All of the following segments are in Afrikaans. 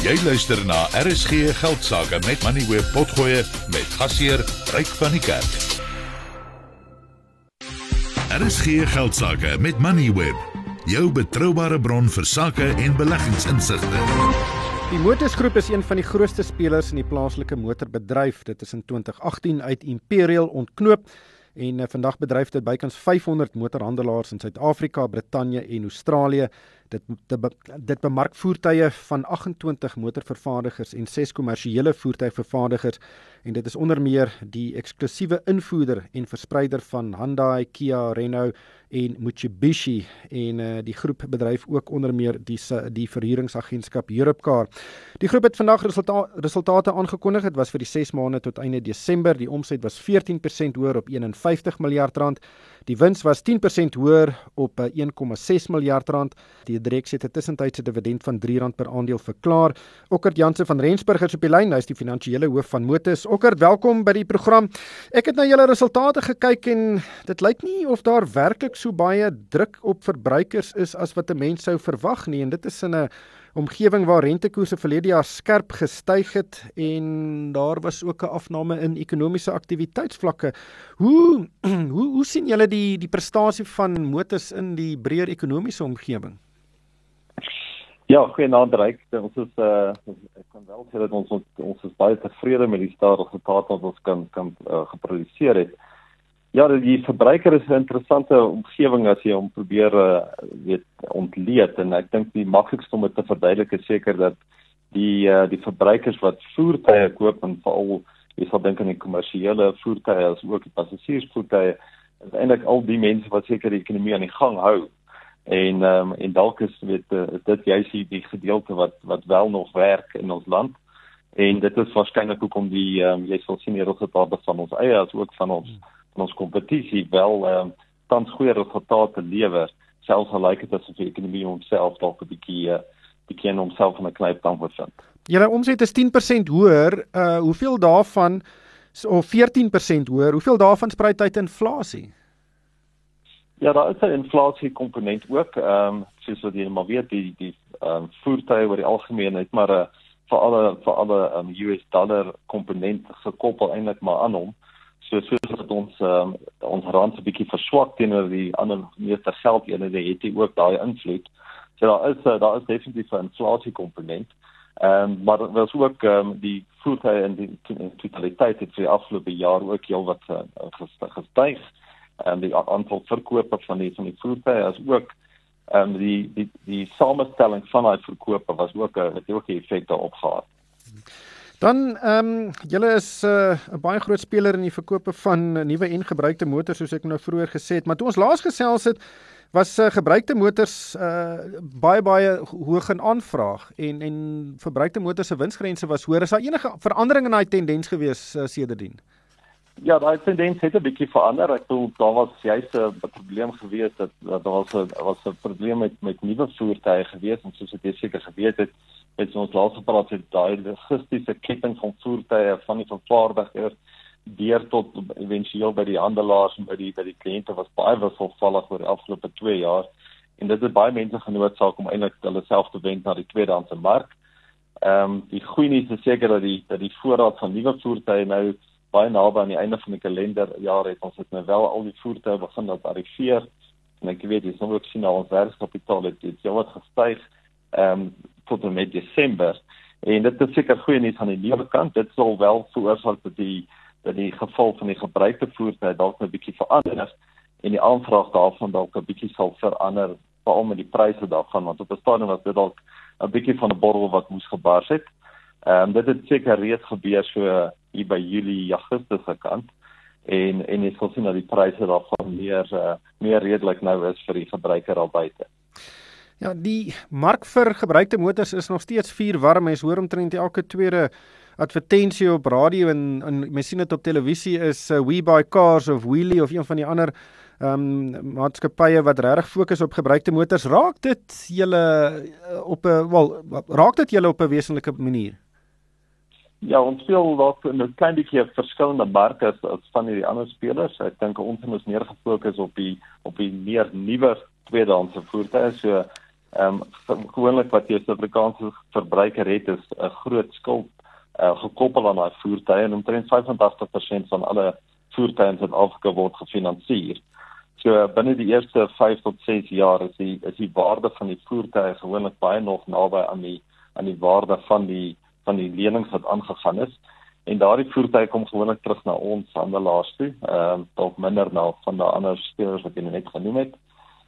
Jy luister na RSG Geldsaake met Money Web Potgoe met gasheer Ryk van die Kerk. RSG Geldsaake met Money Web, jou betroubare bron vir sakke en beleggingsinsigte. Die Motorsgroep is een van die grootste spelers in die plaaslike motorbedryf. Dit is in 2018 uit Imperial ontknoop en uh, vandag bedryf dit bykans 500 motorhandelaars in Suid-Afrika, Brittanje en Australië. Dit te, dit bemark voertuie van 28 motorvervaardigers en 6 kommersiële voertuigvervaardigers en dit is onder meer die eksklusiewe invoerder en verspreider van Hyundai, Kia, Renault en Mitsubishi en uh, die groep bedryf ook onder meer die die verhuuringsagentskap Europcar. Die groep het vandag resulta resultate aangekondig. Dit was vir die 6 maande tot einde Desember. Die omset was 14% hoër op 51 miljard rand. Die wins was 10% hoër op 1,6 eh, miljard rand. Die Drex het 'n tussentydse dividend van R3 per aandeel verklaar. Okkert Jansen van Rensburg is op die lyn. Hy is die finansiële hoof van Motus. Okkert, welkom by die program. Ek het na julle resultate gekyk en dit lyk nie of daar werklik so baie druk op verbruikers is as wat 'n mens sou verwag nie en dit is in 'n omgewing waar rentekoerse verlede jaar skerp gestyg het en daar was ook 'n afname in ekonomiese aktiwiteitsvlakke. Hoe hoe hoe sien julle die die prestasie van motors in die breër ekonomiese omgewing? Ja, goeienaand Ryk. Ons is uh ek kan wel sê dat ons ons is baie tevrede met die staat resultate wat ons kan kan uh, geproduseer het. Ja, die verbruiker is 'n interessante omgewing as jy hom probeer uh, weet ontleed en ek dink die maklikste om dit te verduidelik is seker dat die uh, die verbruikers wat voertuie koop en veral jy sal dink aan die kommersiële voertuie as ook die passasiersvoertuie is eintlik al die mense wat seker die ekonomie aan die gang hou en um, en dalk is weet uh, dit juist die, die gedeelte wat wat wel nog werk in ons land en dit is waarskynlik hoekom die um, jy sal sien die resultate van ons eie as ook van ons van ons kompetisie wel um, tans goeie resultate lewer selfs al lyk dit asof die ekonomie homself dalk 'n bietjie uh, bietjie in homself van 'n knyp dan bevind. Julle omset is 10% hoër, uh hoeveel daarvan of 14% hoër, hoeveel daarvan spruit uit inflasie? Ja, daar is 'n inflasie komponent ook, ehm um, soos wat jy maar weet, die die ehm um, voertuie oor die algemeen het maar 'n uh, vir alle vir alle um, US dollar komponent gekoppel eintlik maar aan hom so soos wat ons um, ons rand 'n bietjie verswak teenoor die ander meeste geldeenhede het dit ook daai invloed. So daar is uh, daar is definitief 'n inflasie komponent. Ehm um, maar daar was ook um, die voertuie in die totaliteit het vir die afgelope jaar ook heel wat uh, gestyg. En um, die aantal verkope van die van die voertuie is ook ehm die die die samestelling van daai verkope was ook 'n het ook 'n effek daarop gehad. Dan ehm um, julle is eh, 'n uh, baie groot speler in die verkope van nuwe en gebruikte motors soos ek nou vroeër gesê het, maar toe ons laas gesels het was uh, gebruikte motors uh, baie baie hoog in aanvraag en en verbruikte motors se winsgrense was hoër. Is daar enige verandering in daai tendens gewees uh, sedertdien? Ja, daai tendens het 'n bietjie verander. Ek bedoel daar was juist 'n probleem gewees dat, dat daar was 'n was 'n probleem met met nuwe voertuie gewees en soos ek seker geweet het, het ons laas gepraat het daai logistiese ketting van voertuie van die vervaardiger deur tot éventueel by die handelaars en by die by die kliënte was baie wisselvallig oor die afgelope 2 jaar en dit het baie mense genoodsaak om eintlik hulle self te wend na die tweedehandse mark. Ehm um, die goeie nuus is seker dat die dat die voorraad van nuwe voertuie nou baie naby aan die einde van die kalenderjaar het ons het nou wel al die voertuie begin op arriveer en ek weet jy sal ook sien dat ons werkskapitaal het dit jy wat gestyg ehm um, tot en met Desember. En dit is seker goeie nuus aan die nuwe kant. Dit sal wel veroorsaak dat die dat die geval van die gebruikte voertuie dalk 'n bietjie verander en die aanvraag daarvan dalk 'n bietjie sal verander veral met die pryse daarvan want op 'n stadium was dit dalk 'n bietjie van 'n borrel wat moes gebars het. Ehm um, dit het seker reeds gebeur so hier by Julie Augustus gekant en en jy sal sien dat die pryse daarvan meer uh, meer redelik nou is vir die verbruiker al buite. Ja, die mark vir gebruikte motors is nog steeds vuur warm. Mens hoor omtrent elke tweede advertensie op radio en en mens sien dit op televisie is uh, We Buy Cars of Wheelie of een van die ander ehm um, maatskappye wat regtig fokus op gebruikte motors. Raak dit julle uh, op 'n wel raak dit julle op 'n wesenlike manier? Ja, ons speel dalk 'n klein bietjie verskillende marke as, as van die ander spelers. Ek dink ons is meer gefokus op die op die meer nuwer tweedehandse voertuie. So Ehm um, gewoonlik wat as Suid-Afrikaanse verbruiker het is 'n groot skuld uh, gekoppel aan daai voertuie en omtrent 85% van alle voertuie in Suid-Afrika word gefinansier. So binne die eerste 5 tot 6 jaar is die is die waarde van die voertuie gewoonlik baie nog naby aan die aan die waarde van die van die lenings wat aangegaan is en daardie voertuie kom gewoonlik terug na ons handelaars toe, ehm um, dalk minder na van die ander spelers wat jy net genoem het.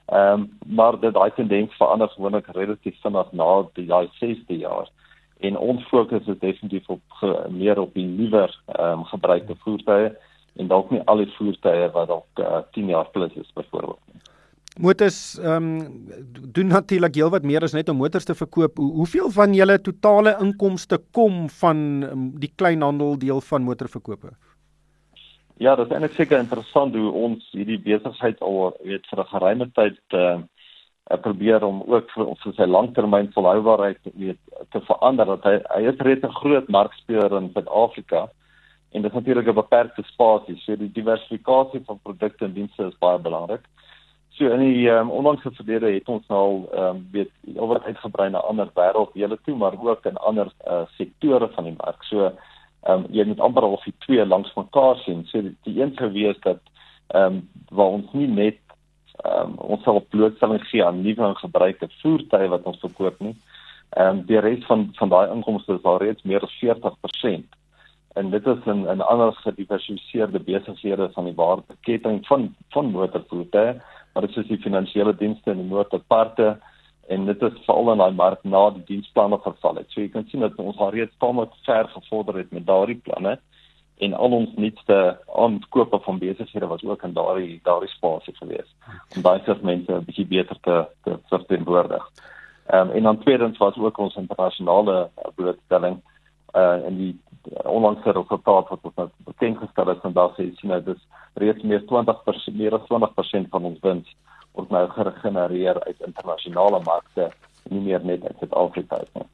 Ehm um, maar dit daai tendens verander gewoonlik relatief vinnig na die daai 6de jaar en ons fokus is definitief op meer op die nuwer ehm um, gebruikte voertuie en dalk nie al die voertuie wat dalk uh, 10 jaar plus is byvoorbeeld. Motors ehm um, doen natuurlik heelwat meer as net om motors te verkoop. Hoe, hoeveel van julle totale inkomste kom van um, die kleinhandel deel van motorverkope? Ja, dit is eintlik seker interessant hoe ons hierdie besigheid al weet vir 'n geruime tyd uh, probeer om ook vir, vir sy langtermyn volhoubaarheid weet te verander dat hy hy is reeds 'n groot markspeler in Suid-Afrika en dit is natuurlik 'n beperkte spasie. So die diversifikasie van produkte en dienste is baie belangrik. So in die um, onlangse verlede het ons nou ehm um, weet oor uitgebrei na ander wêrelddele toe, maar ook in ander uh, sektore van die mark. So ehm um, jy moet amper al die twee langs mekaar sien. So die, die een gewees dat ehm um, waar ons nie net ehm um, ons sal blootstelling gee aan nuwe en gebruikte voertuie wat ons verkoop nie. Ehm um, die res van van daai inkomste is al reeds meer as 40% en dit is 'n 'n ander gediversifiseerde besighede van die waardeketting van van motorvoertuie maar dit is die finansiële dienste en die motorparte en dit is veral in daai mark na die diensplanne verval het. So jy kan sien dat ons al reeds tamelik ver gevorder het met daardie planne en al ons nuutste aankope van besighede was ook in daardie daardie spasie gewees om daai segmente 'n bietjie beter te te verteenwoordig. Ehm um, en dan tweedens was ook ons internasionale blootstelling uh in die onlangse resultaat wat ons nou bekend gestel het van daardie sien nou dis reeds meer 20% meer as 20% van ons wins word nou gegenereer uit internasionale markte nie meer net uit Suid-Afrika nie.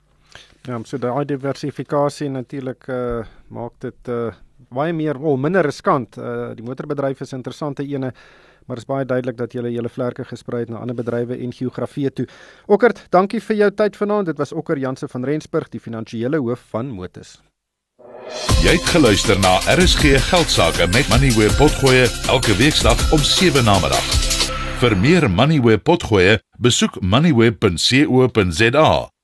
Ja, so daai diversifikasie natuurlik uh maak dit uh baie meer of oh, minder riskant. Uh die motorbedryf is 'n interessante ene maar dit is baie duidelik dat jy julle vlerke gesprei het na ander bedrywe en geografie toe. Okkert, dankie vir jou tyd vanaand. Dit was Okker Janse van Rensburg, die finansiële hoof van Motus. Jy het geluister na RSG Geldsaake met Money where potgoe elke weeksdag om 7 na middag. Vir meer Money where potgoe, besoek moneyweb.co.za